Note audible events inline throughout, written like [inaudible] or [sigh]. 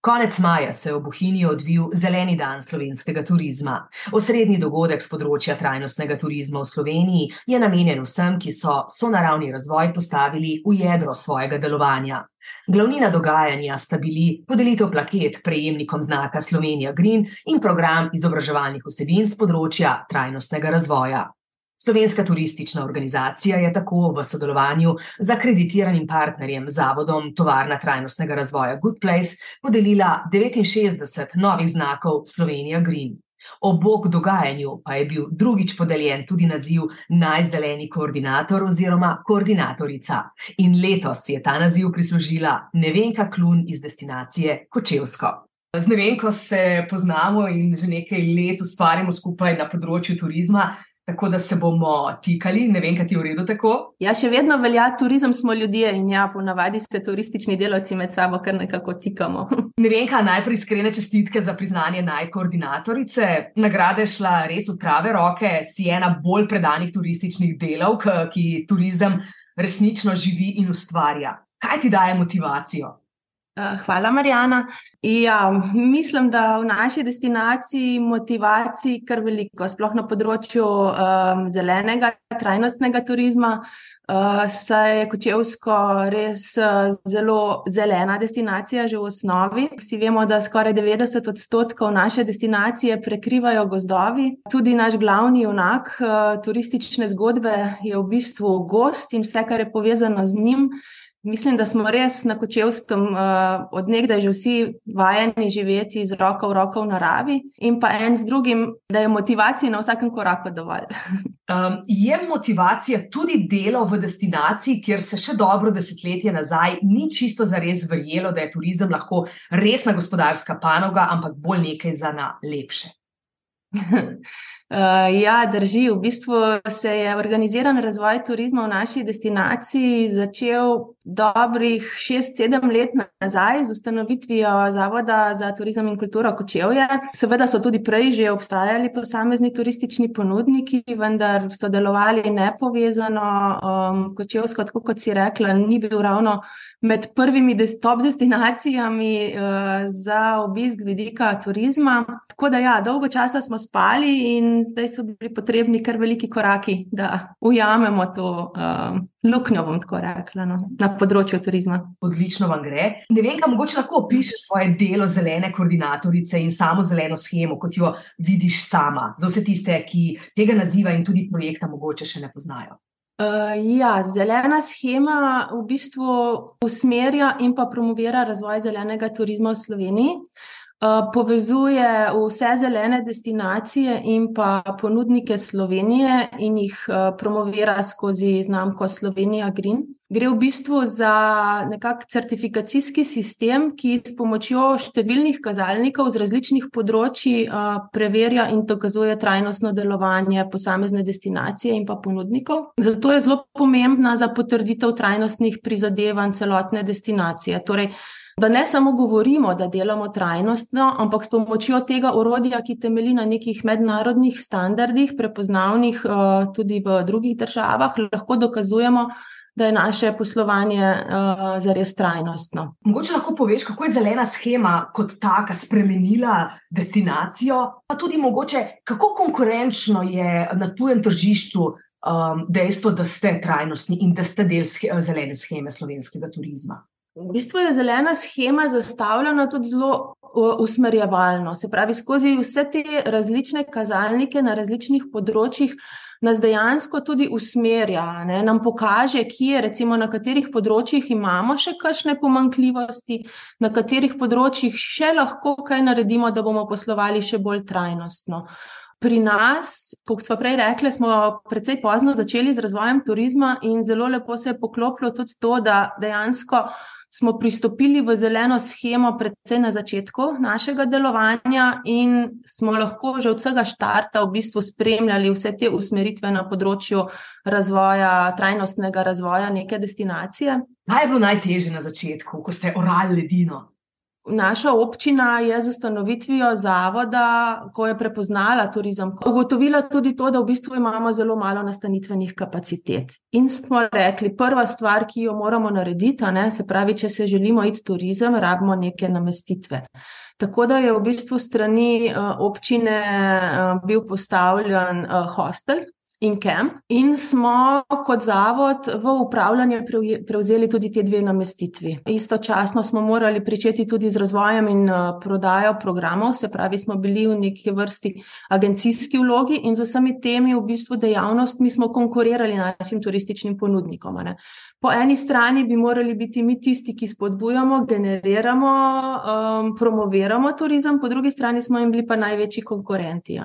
Konec maja se je v Bohinji odvil Zeleni dan slovenskega turizma. Osrednji dogodek z področja trajnostnega turizma v Sloveniji je namenjen vsem, ki so sonaravni razvoj postavili v jedro svojega delovanja. Glavnina dogajanja sta bili podelitev plaket prejemnikom znaka Slovenija Green in program izobraževalnih vsebin z področja trajnostnega razvoja. Slovenska turistična organizacija je tako v sodelovanju z akreditiranim partnerjem, Zavodom Tovarna trajnostnega razvoja Good Place, podelila 69 novih znakov Slovenija Green. Ob bok dogajanju pa je bil drugič podeljen tudi naziv najzeleni koordinator oziroma koordinatorica. In letos je ta naziv prislužila Nevenka Klun iz destinacije Kočevsko. Z Nevenko se poznamo in že nekaj let ustvarjamo skupaj na področju turizma. Tako da se bomo tikali, ne vem, kaj ti je v redu tako. Ja, še vedno velja, turizem smo ljudje in ja, ponavadi se turistični delavci med sabo kar nekako tikamo. [laughs] Ne vem, kaj najprej iskrene čestitke za priznanje najkoordinatorice. Nagrade šla res v prave roke, si ena bolj predanih turističnih delavk, ki turizem resnično živi in ustvarja. Kaj ti daje motivacijo? Eh, hvala, Marijana. Ja, mislim, da v naši destinaciji motivacij kar veliko, sploh na področju um, zelenega, trajnostnega turizma. Uh, saj je Kočevsko res uh, zelo zelena destinacija, že v osnovi. Vsi vemo, da skoraj 90 odstotkov naše destinacije prekrivajo gozdovi. Tudi naš glavni junak uh, turistične zgodbe je v bistvu gost in vse, kar je povezano z njim. Mislim, da smo res na Kočevskem uh, odnegdaj že vsi vajeni živeti z roko v roko v naravi in pa en z drugim, da je motivacija na vsakem koraku dovolj. [laughs] um, je motivacija tudi delo v destinaciji, kjer se še dobro desetletje nazaj ni čisto zares verjelo, da je turizem lahko resna gospodarska panoga, ampak bolj nekaj za na lepše. [laughs] Uh, ja, drži. V bistvu se je organiziran razvoj turizma v naši destinaciji začel dobrih 6-7 let nazaj z ustanovitvijo Zavoda za turizem in kulturo Kočevje. Seveda so tudi prej že obstajali posamezni turistični ponudniki, vendar so delovali nepovezano. Um, Kočevsko, tako kot si rekla, ni bil ravno med prvimi top destinacijami uh, za obisk vidika turizma. Tako da ja, dolgo časa smo spali in zdaj so bili potrebni kar veliki koraki, da ujamemo to uh, luknjo, bom tako rekla, no, na področju turizma. Odlično vam gre. Ne vem, kam mogoče lahko opišem svoje delo zelene koordinatorice in samo zeleno schemo, kot jo vidiš sama, za vse tiste, ki tega naziva in tudi projekta mogoče še ne poznajo. Uh, ja, zelena schema v bistvu usmerja in pa promovira razvoj zelenega turizma v Sloveniji. Eh, povezuje vse zelene destinacije in pa ponudnike Slovenije in jih eh, promovira skozi znamko Slovenija Green. Gre v bistvu za nekakšen certifikacijski sistem, ki s pomočjo številnih kazalnikov z različnih področji uh, preverja in dokazuje trajnostno delovanje posamezne destinacije in pa ponudnikov. Zato je zelo pomembna za potrditev trajnostnih prizadevanj celotne destinacije. Torej, da ne samo govorimo, da delamo trajnostno, ampak s pomočjo tega orodja, ki temelji na nekih mednarodnih standardih, prepoznavnih uh, tudi v drugih državah, lahko dokazujemo, da je naše poslovanje uh, zares trajnostno. Mogoče lahko poveš, kako je zelena schema kot taka spremenila destinacijo, pa tudi mogoče, kako konkurenčno je na tujem tržišču. Um, dejstvo, da ste trajnostni in da ste del zelene scheme slovenskega turizma. V bistvu je zelena schema zastavljena tudi zelo usmerjevalno. Se pravi, skozi vse te različne kazalnike na različnih področjih nas dejansko tudi usmerja, ne? nam pokaže, kje, recimo, na katerih področjih imamo še kakšne pomankljivosti, na katerih področjih še lahko kaj naredimo, da bomo poslovali še bolj trajnostno. Pri nas, kot smo prej rekli, smo precej pozno začeli z razvojem turizma, in zelo lepo se je poklopilo tudi to, da dejansko smo pristopili v zeleno schemo, predvsem na začetku našega delovanja, in smo lahko že od vsega štarta v bistvu spremljali vse te usmeritve na področju razvoja, trajnostnega razvoja neke destinacije. Kaj je bilo najtežje na začetku, ko ste orali ledino? Naša občina je z ustanovitvijo zavoda, ko je prepoznala turizem, ugotovila tudi to, da v bistvu imamo zelo malo nastanitvenih kapacitet. In smo rekli, prva stvar, ki jo moramo narediti, ne, se pravi, če se želimo iti turizem, rabimo neke namestitve. Tako da je v bistvu strani uh, občine uh, bil postavljen uh, hostel, in Camp, in smo kot zavod v upravljanje prevzeli tudi te dve namestitvi. Istočasno smo morali pričeti tudi z razvojem in eh, prodajo programov, se pravi, smo bili v neki vrsti agencijski vlogi in z vsemi temi v bistvu dejavnostmi smo konkurirali našim turističnim ponudnikom. Ne. Po eni strani bi morali biti mi tisti, ki spodbujamo, generiramo, um, promoviramo turizem, po drugi strani smo jim bili pa največji konkurenti.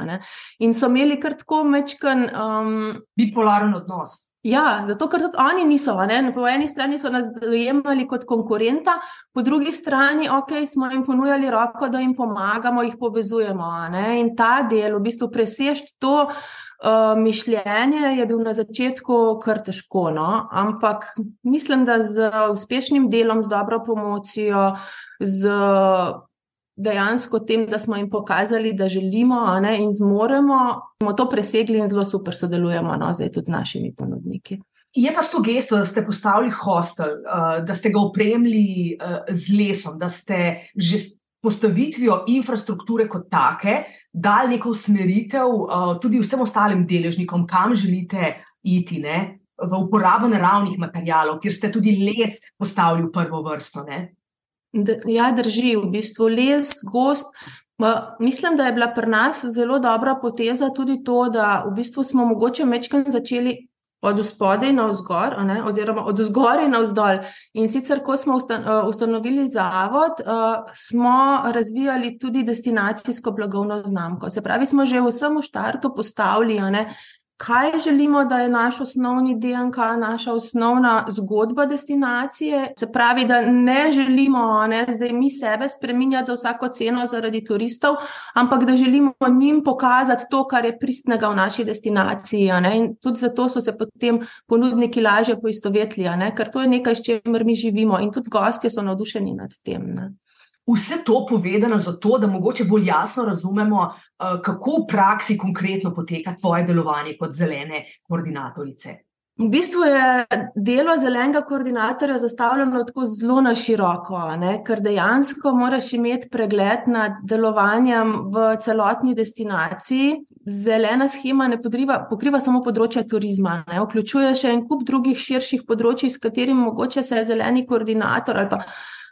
In so imeli kar tako mečken. Um, um, bipolaren odnos. Ja, zato ker tudi oni niso. Po eni strani so nas dojemali kot konkurenta, po drugi strani okay, smo jim ponujali roko, da jim pomagamo, jih povezujemo. In ta del, v bistvu presežti to uh, mišljenje, je bil na začetku kar težko. No? Ampak mislim, da z uspešnim delom, z dobro promocijo, z dejansko tem, da smo jim pokazali, da želimo ne, in zmoremo, smo to presegli in zelo super sodelujemo no, zdaj tudi z našimi ponudniki. Je pa s to gesto, da ste postavili hostel, uh, da ste ga opremili uh, z lesom, da ste že s postavitvijo infrastrukture kot take dali neko usmeritev uh, tudi vsem ostalim deležnikom, kam želite iti. Ne? V uporabo naravnih materijalov, kjer ste tudi les postavili v prvo vrsto. Ne? Ja, drži, v bistvu les, gost. Mislim, da je bila pri nas zelo dobra poteza tudi to, da v bistvu smo mogoče mečkaj začeli od spodaj na vzgor, oziroma od zgoraj na vzdolj. In sicer, ko smo ustanovili zavod, smo razvijali tudi destinacijsko blagovno znamko. Se pravi, smo že v samem štartu postavili kaj želimo, da je naš osnovni DNK, naša osnovna zgodba destinacije. Se pravi, da ne želimo ne, zdaj mi sebe spremenjati za vsako ceno zaradi turistov, ampak da želimo njim pokazati to, kar je pristnega v naši destinaciji. In tudi zato so se potem ponudniki lažje poistovetili, ker to je nekaj, s čimer mi živimo in tudi gostje so navdušeni nad tem. Ne. Vse to povedano zato, da mogoče bolj jasno razumemo, eh, kako v praksi konkretno poteka tvoje delovanje kot zelene koordinatorice. V bistvu je delo zelenega koordinatorja zastavljeno tako zelo na široko, ne? ker dejansko moraš imeti pregled nad delovanjem v celotni destinaciji. Zelena schema ne podriva, pokriva samo področje turizma, ne? vključuje še en kup drugih širših področji, s katerimi mogoče se je zeleni koordinator ali pa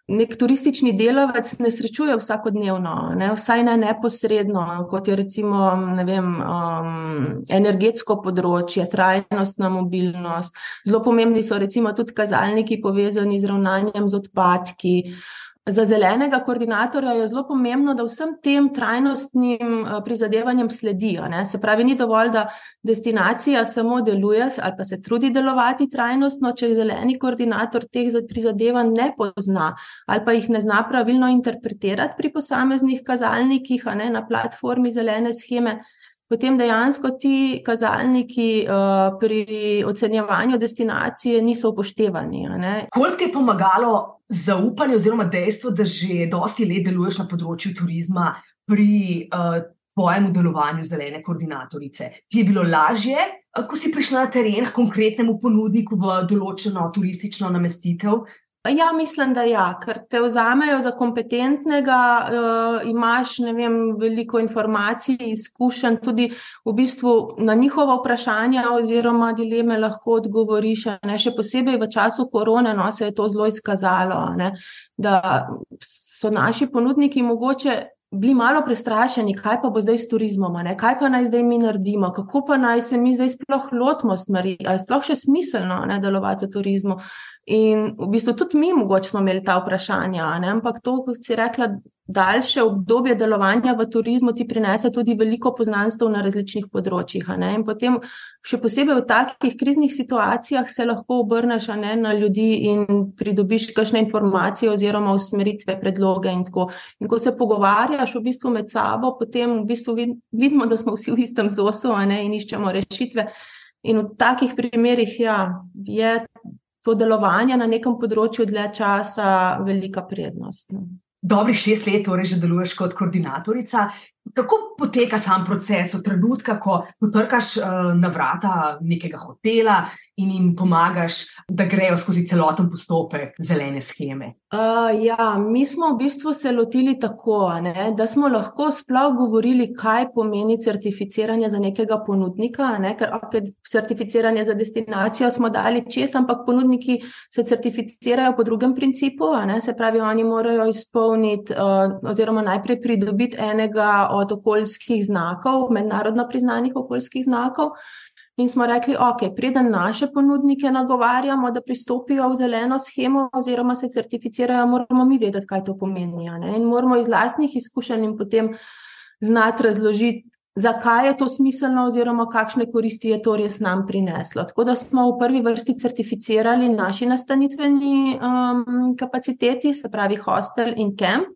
nek turistični delavec ne srečuje vsakodnevno, ne, vsaj ne neposredno, kot je recimo vem, um, energetsko področje, trajnostna mobilnost. Zelo pomembni so recimo tudi kazalniki povezani z ravnanjem z odpadki. Za zelenega koordinatorja je zelo pomembno, da vsem tem trajnostnim eh, prizadevanjem sledijo. Ne? Se pravi, ni dovolj, da destinacija samo deluje ali pa se trudi delovati trajnostno, če zeleni koordinator teh prizadevanj ne pozna ali pa jih ne zna pravilno interpretirati pri posameznih kazalnikih ne, na platformi zelene scheme potem dejansko ti kazalniki uh, pri ocenjevanju destinacije niso upoštevani. Koliko ti je pomagalo zaupanje oziroma dejstvo, da že dosti let deluješ na področju turizma pri uh, tvojemu delovanju zelene koordinatorice? Ti je bilo lažje, uh, ko si prišla na teren konkretnemu ponudniku v določeno turistično namestitev, Ja, mislim, da ja, ker te vzamejo za kompetentnega, uh, imaš vem, veliko informacij, izkušenj, tudi v bistvu na njihova vprašanja oziroma dileme lahko odgovoriš. Ne? Še posebej v času korone no, se je to zelo izkazalo, ne? da so naši ponudniki mogoče bili malo prestrašeni, kaj pa bo zdaj s turizmom, ne? kaj pa naj zdaj mi naredimo, kako pa naj se mi zdaj sploh lotimo stvari, ali je sploh še smiselno ne, delovati v turizmu. In v bistvu tudi mi mogoče smo imeli ta vprašanja, ne? ampak to, kot si rekla, daljše obdobje delovanja v turizmu ti prinese tudi veliko poznanstv na različnih področjih. In potem, še posebej v takih kriznih situacijah, se lahko obrneš ne, na ljudi in pridobiš kakšne informacije oziroma usmeritve, predloge. In, in ko se pogovarjaš v bistvu med sabo, potem v bistvu vidimo, da smo vsi v istem zosu ne, in iščemo rešitve. In v takih primerih ja, je to delovanje na nekem področju dlje časa velika prednost. No. Dobrih šest let, torej že deluješ kot koordinatorica. Kako poteka sam proces od trenutka, ko potrkaš uh, na vrata nekega hotela in jim pomagaš, da grejo skozi celoten postopek zelene scheme? Uh, ja, mi smo v bistvu se lotili tako, ne, da smo lahko sploh govorili, kaj pomeni certificiranje za nekega ponudnika. Ne, ker okay, certificiranje za destinacijo smo dali čez, ampak ponudniki se certificirajo po drugem principu. Ne, se pravi, oni morajo izpolniti, uh, oziroma najprej pridobiti enega od okoljskih znakov, mednarodno priznanih okoljskih znakov. In smo rekli, ok, preden naše ponudnike nagovarjamo, da pristopijo v zeleno schemo oziroma se certificirajo, moramo mi vedeti, kaj to pomeni. In moramo iz lastnih izkušenj in potem znati razložiti, zakaj je to smiselno oziroma kakšne koristi je to res nam prineslo. Tako da smo v prvi vrsti certificirali naši nastanitveni um, kapaciteti, se pravi hostel in camp.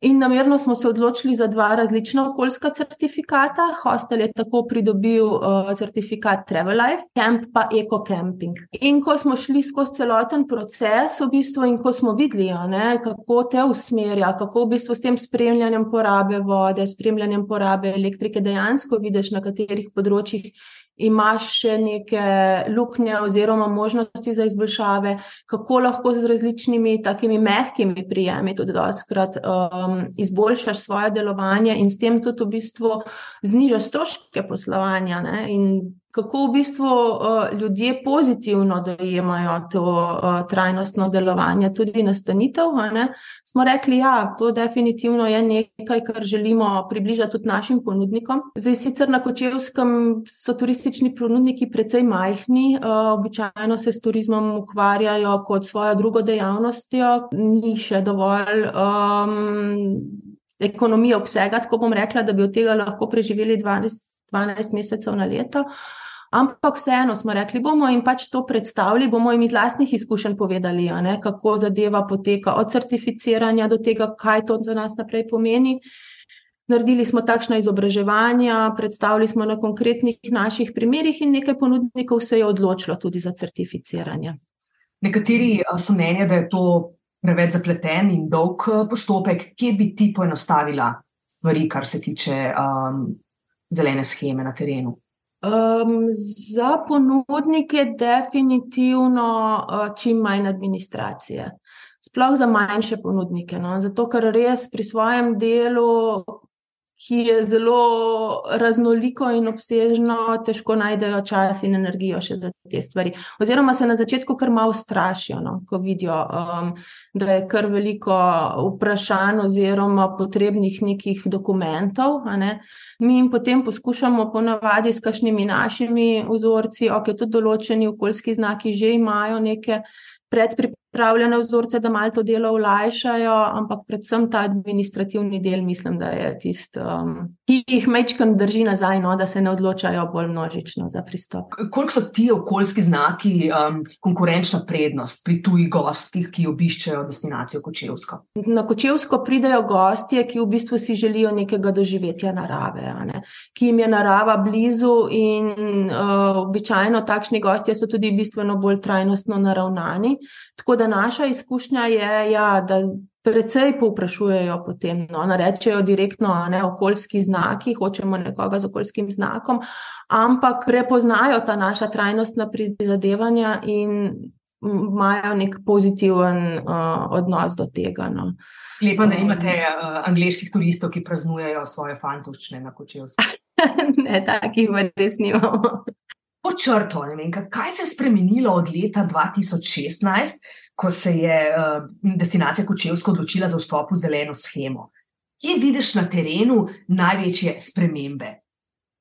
In namerno smo se odločili za dva različna okoljska certifikata. Hostel je tako pridobil uh, certifikat Travel Life, Camp pa Eco Camping. In ko smo šli skozi celoten proces, v bistvu, in ko smo videli, ne, kako te usmerja, kako v bistvu s tem spremljanjem porabe vode, spremljanjem porabe elektrike, dejansko vidiš, na katerih področjih imaš še neke luknje oziroma možnosti za izboljšave, kako lahko z različnimi takimi mehkimi prijemi tudi doskrat um, izboljšaš svoje delovanje in s tem tudi v bistvu znižaš stroške poslovanja. Ne? In kako v bistvu uh, ljudje pozitivno dojemajo to uh, trajnostno delovanje, tudi nastanitev. Smo rekli, da ja, to definitivno je nekaj, kar želimo približati tudi našim ponudnikom. Zdaj, sicer na Kočevskem so turistični ponudniki precej majhni, uh, običajno se s turizmom ukvarjajo kot svojo drugo dejavnostjo, ni še dovolj. Um, Ekonomija obsega, tako bom rekla, da bi od tega lahko preživeli 12, 12 mesecev na leto. Ampak vseeno smo rekli, bomo jim pač to predstavili, bomo jim iz lastnih izkušenj povedali, ne, kako zadeva poteka od certificiranja do tega, kaj to za nas naprej pomeni. Naredili smo takšna izobraževanja, predstavili smo na konkretnih naših primerih in nekaj ponudnikov se je odločilo tudi za certificiranje. Nekateri so mnenja, da je to preveč zapleten in dolg postopek. Kje bi ti poenostavila stvari, kar se tiče um, zelene scheme na terenu? Um, za ponudnike definitivno uh, čim manj administracije. Sploh za manjše ponudnike. No? Zato, ker res pri svojem delu ki je zelo raznoliko in obsežno, težko najdejo čas in energijo še za te stvari. Oziroma se na začetku kar malo strašijo, no, ko vidijo, um, da je kar veliko vprašanj oziroma potrebnih nekih dokumentov. Ne. Mi jim potem poskušamo ponavadi s kakšnimi našimi vzorci, ok, tudi določeni okoljski znaki že imajo neke predpripravljene vzorce, da malo to delo olajšajo, ampak predvsem ta administrativni del, mislim, da je tisti, um, ki jih mečkam drži nazaj, no, da se ne odločajo bolj množično za pristop. Koliko so ti okoljski znaki um, konkurenčna prednost pri tujih gostih, ki obiščajo destinacijo Kočevsko? Na Kočevsko pridejo gostje, ki v bistvu si želijo nekega doživetja narave, ne? ki jim je narava blizu in uh, običajno takšni gostje so tudi bistveno bolj trajnostno naravnani. Tako da naša izkušnja je, ja, da precej povprašujejo potem. No, rečejo direktno, a ne okoljski znaki, hočemo nekoga z okoljskim znakom, ampak prepoznajo ta naša trajnostna prizadevanja in imajo nek pozitiven uh, odnos do tega. No. Lepo, da imate uh, angliških turistov, ki praznujejo svoje fantočne na kočevski. [laughs] ne, takih res nimamo pod črto, vem, kaj se je spremenilo od leta 2016, ko se je uh, destinacija Kočevsko odločila za vstop v zeleno schemo. Kje vidiš na terenu največje spremembe?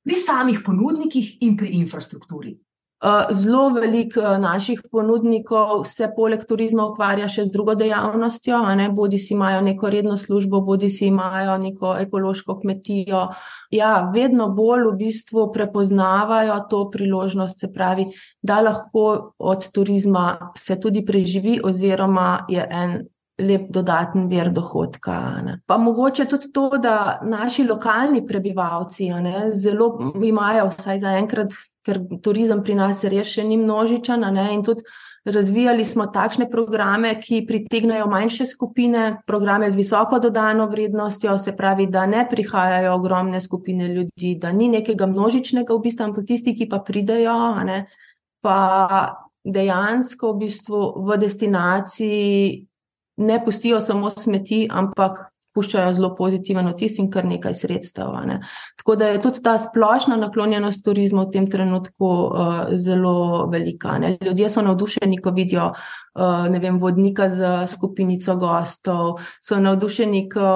Pri samih ponudnikih in pri infrastrukturi. Eh, zelo veliko eh, naših ponudnikov se poleg turizma ukvarja še z drugo dejavnostjo, bodi si imajo neko redno službo, bodi si imajo neko ekološko kmetijo. Ja, vedno bolj v bistvu prepoznavajo to priložnost, se pravi, da lahko od turizma se tudi preživi, oziroma je en lep dodaten vir dohodka. Pa mogoče tudi to, da naši lokalni prebivalci ne, zelo imajo, vsaj za enkrat, ker turizem pri nas res še ni množičen. Ne, in tudi razvijali smo takšne programe, ki pritegnajo manjše skupine, programe z visoko dodano vrednostjo, se pravi, da ne prihajajo ogromne skupine ljudi, da ni nekega množičnega obiska, ampak tisti, ki pa pridejo. Ne, Pa dejansko v, bistvu v destinaciji ne pustijo samo smeti, ampak puščajo zelo pozitiven vtis in kar nekaj sredstev. Ne. Tako da je tudi ta splošna naklonjenost turizmu v tem trenutku uh, zelo velika. Ne. Ljudje so navdušeni, ko vidijo uh, vem, vodnika z skupinico gostov, so navdušeni, ko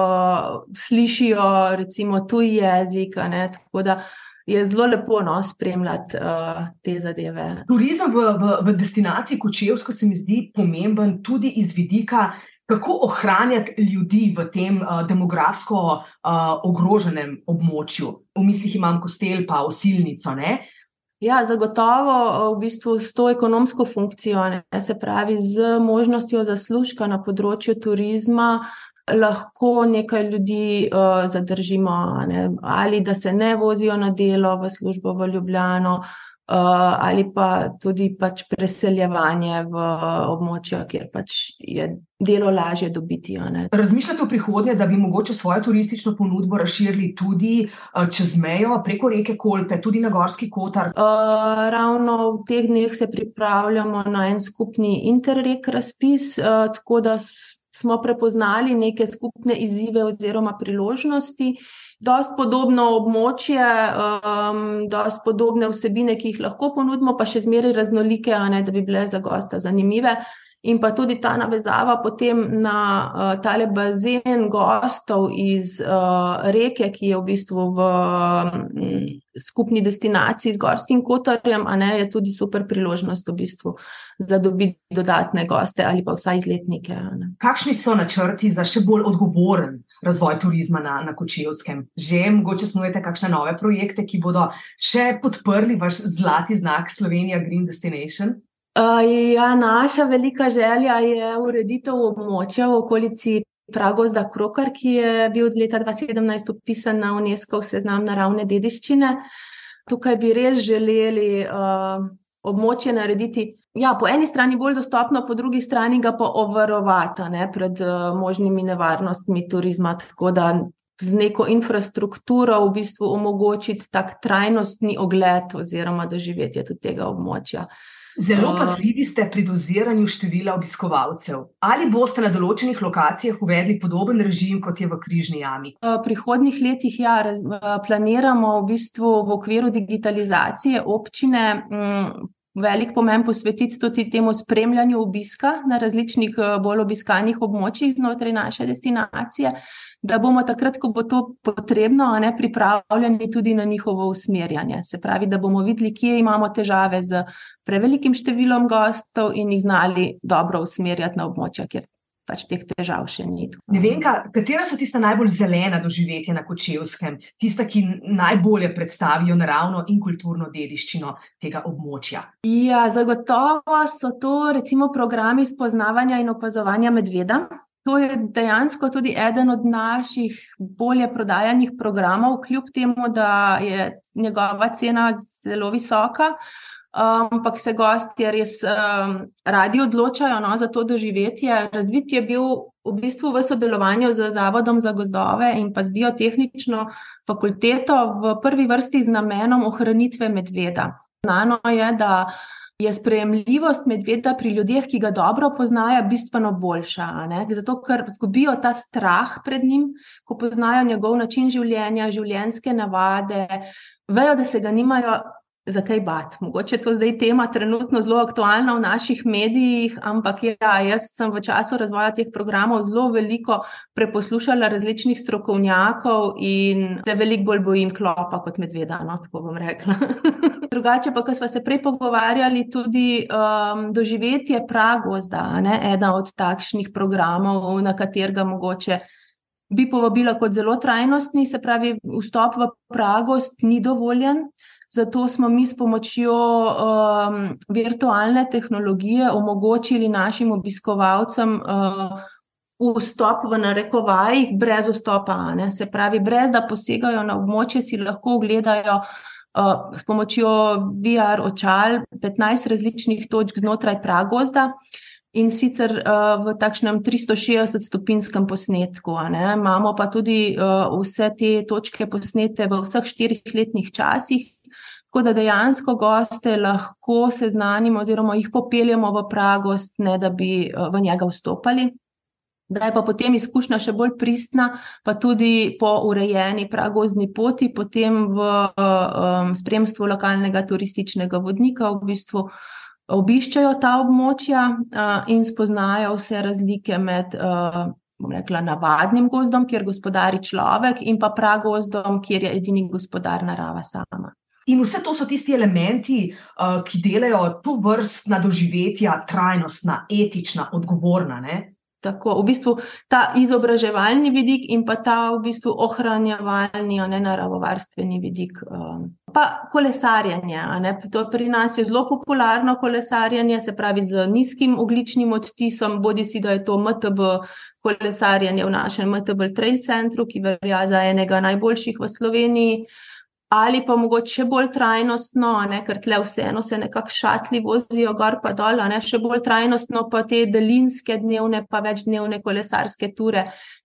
slišijo recimo tuji jezik. Ne. Tako da je zelo lepo no, spremljati uh, te zadeve. Turizem v, v, v destinaciji Kočevsko se mi zdi pomemben tudi iz vidika kako ohranjati ljudi v tem uh, demografsko uh, ogroženem območju. V mislih imam kostel, pa osilnico. Ne? Ja, zagotovo v bistvu s to ekonomsko funkcijo, ne, se pravi z možnostjo zaslužka na področju turizma, lahko nekaj ljudi uh, zadržimo, ne, ali da se ne vozijo na delo v službo v Ljubljano, uh, Eh, ali pa tudi pač preseljevanje v območja, kjer pač je delo lažje dobiti. Razmišljate o prihodnje, da bi mogoče svojo turistično ponudbo razširili tudi uh, čez mejo, preko reke Kolpe, tudi na Gorski Kotar? Uh, ravno v teh dneh se pripravljamo na en skupni interreg razpis, uh, tako da smo prepoznali neke skupne izzive oziroma priložnosti. Dost podobno območje, um, dost podobne vsebine, ki jih lahko ponudimo, pa še zmeraj raznolike, ne, da bi bile za gosta zanimive. In pa tudi ta navezava potem na uh, tale bazen gostov iz uh, reke, ki je v bistvu v um, skupni destinaciji z Gorskim Kotorjem, a ne je tudi super priložnost v bistvu za dobiti dodatne goste ali pa vsaj izletnike. Kakšni so načrti za še bolj odgovoren razvoj turizma na, na Kočevskem? Že mogoče snujete kakšne nove projekte, ki bodo še podprli vaš zlati znak Slovenija Green Destination? Ja, naša velika želja je ureditev območja v okolici Pragozda Krokar, ki je bil od leta 2017 upisan na UNESCO seznam naravne dediščine. Tukaj bi res želeli uh, območje narediti. Ja, po eni strani bolj dostopno, po drugi strani ga pa obvarovati ne, pred uh, možnimi nevarnostmi turizma, tako da z neko infrastrukturo v bistvu omogočiti tak trajnostni ogled oziroma doživetje tega območja. Uh, Zelo pazljivi ste pri doziranju števila obiskovalcev. Ali boste na določenih lokacijah uvedli podoben režim, kot je v Križni jami? V prihodnjih letih ja, raz, planiramo v bistvu v okviru digitalizacije občine. Mm, velik pomen posvetiti tudi temu spremljanju obiska na različnih bolj obiskanih območjih znotraj naše destinacije, da bomo takrat, ko bo to potrebno, ne, pripravljeni tudi na njihovo usmerjanje. Se pravi, da bomo videli, kje imamo težave z prevelikim številom gostov in jih znali dobro usmerjati na območja, kjer pač teh težav še ni. Ne vem, katera so tista najbolj zelena doživetja na Kočevskem, tista, ki najbolje predstavijo naravno in kulturno dediščino tega območja. Ja, zagotovo so to recimo programi spoznavanja in opazovanja medveda. To je dejansko tudi eden od naših bolje prodajanih programov, kljub temu, da je njegova cena zelo visoka, ampak se gosti res um, radi odločajo no, za to doživetje. Razvit je bil v bistvu v sodelovanju z Zavodom za gozdove in pa z biotehnično fakulteto v prvi vrsti z namenom ohranitve medveda. Znano je, da je sprejemljivost medveda pri ljudeh, ki ga dobro poznajo, bistveno boljša. Zato, ker izgubijo ta strah pred njim, ko poznajo njegov način življenja, življenjske navade, vejo, da se ga nimajo. Zakaj bat? Mogoče je to zdaj tema trenutno zelo aktualna v naših medijih, ampak ja, jaz sem v času razvoja teh programov zelo veliko preposlušala različnih strokovnjakov in se veliko bolj bojim klopa kot medveda, no, tako bom rekla. [laughs] Drugače pa, ko smo se prej pogovarjali, tudi um, doživetje pragozda, ena od takšnih programov, na katerega mogoče bi povabila kot zelo trajnostni, se pravi, vstop v pragost ni dovoljen. Zato smo mi s pomočjo um, virtualne tehnologije omogočili našim obiskovalcem uh, vstop v narekovajih, brez vstopa. Ne? Se pravi, brez da posegajo na območje, si lahko ogledajo uh, s pomočjo VR očal 15 različnih točk znotraj pragozda. In sicer uh, v takšnem 360-stopinskem posnetku. Imamo pa tudi uh, vse te točke posnete v vseh štirih letnih časih, tako da dejansko goste lahko seznanimo oziroma jih popeljemo v pragost, ne da bi uh, v njega vstopali da je pa potem izkušnja še bolj pristna, pa tudi po urejeni pragozni poti, potem v um, spremstvu lokalnega turističnega vodnika v bistvu. Obiščajo ta območja uh, in spoznajo vse razlike med, uh, bom rekla, navadnim gozdom, kjer gospodari človek, in pa pragozdom, kjer je edini gospodar narava sama. In vse to so tisti elementi, uh, ki delajo to vrstna doživetja trajnostna, etična, odgovorna. Ne? Tako, v bistvu ta izobraževalni vidik in pa ta v bistvu ohranjevalni, ne naravovarstveni vidik. Um, pa kolesarjenje. To pri nas je zelo popularno kolesarjenje, se pravi z nizkim ogličnim odtisom, bodi si da je to MTB kolesarjenje v našem MTB Trail Centru, ki velja za enega najboljših v Sloveniji ali pa mogoče bolj trajnostno, ne, ker tle vseeno se nekako šatli vozijo gor in dol, ne, še bolj trajnostno pa te delinske dnevne, pa večdnevne kolesarske ture,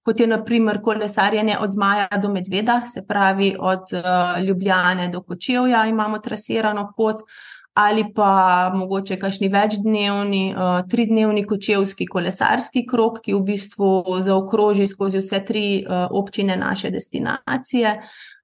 kot je naprimer kolesarjenje od Zmaja do Medveda, se pravi od uh, Ljubljane do Kočevja imamo trasirano pot. Ali pa mogoče kakšni večdnevni, uh, tridnevni kočevski kolesarski krok, ki v bistvu zaokroži skozi vse tri uh, občine naše destinacije.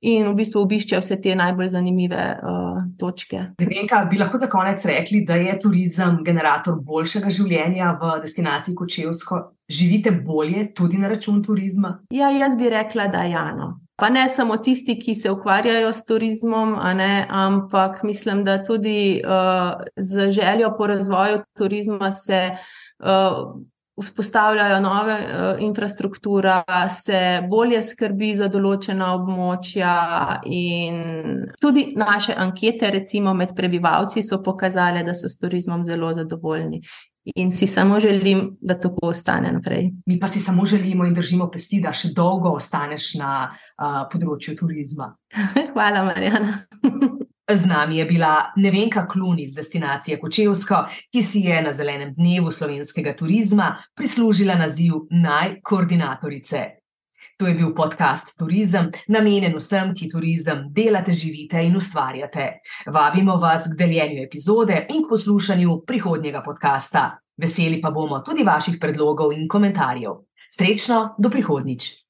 In v bistvu obišče vse te najbolj zanimive uh, točke. Rebenka, bi lahko za konec rekli, da je turizem generator boljšega življenja v destinaciji Kočevsko? Živite bolje tudi na račun turizma? Ja, jaz bi rekla, da je eno. Pa ne samo tisti, ki se ukvarjajo s turizmom, ne, ampak mislim, da tudi uh, z željo po razvoju turizma se uh, vzpostavljajo nove uh, infrastrukture, se bolje skrbi za določena območja, in tudi naše ankete, recimo med prebivalci, so pokazale, da so s turizmom zelo zadovoljni. In si samo želim, da tako ostane naprej. Mi pa si samo želimo in držimo pesti, da še dolgo ostaneš na uh, področju turizma. [laughs] Hvala, Marjana. Z nami je bila Nevenka Klun iz destinacije Kočevsko, ki si je na zelenem dnevu slovenskega turizma prislužila naziv najkoordinatorice. To je bil podcast Turizem, namenjen vsem, ki turizem delate, živite in ustvarjate. Vabimo vas k deljenju epizode in k poslušanju prihodnjega podcasta. Veseli pa bomo tudi vaših predlogov in komentarjev. Srečno, do prihodnič!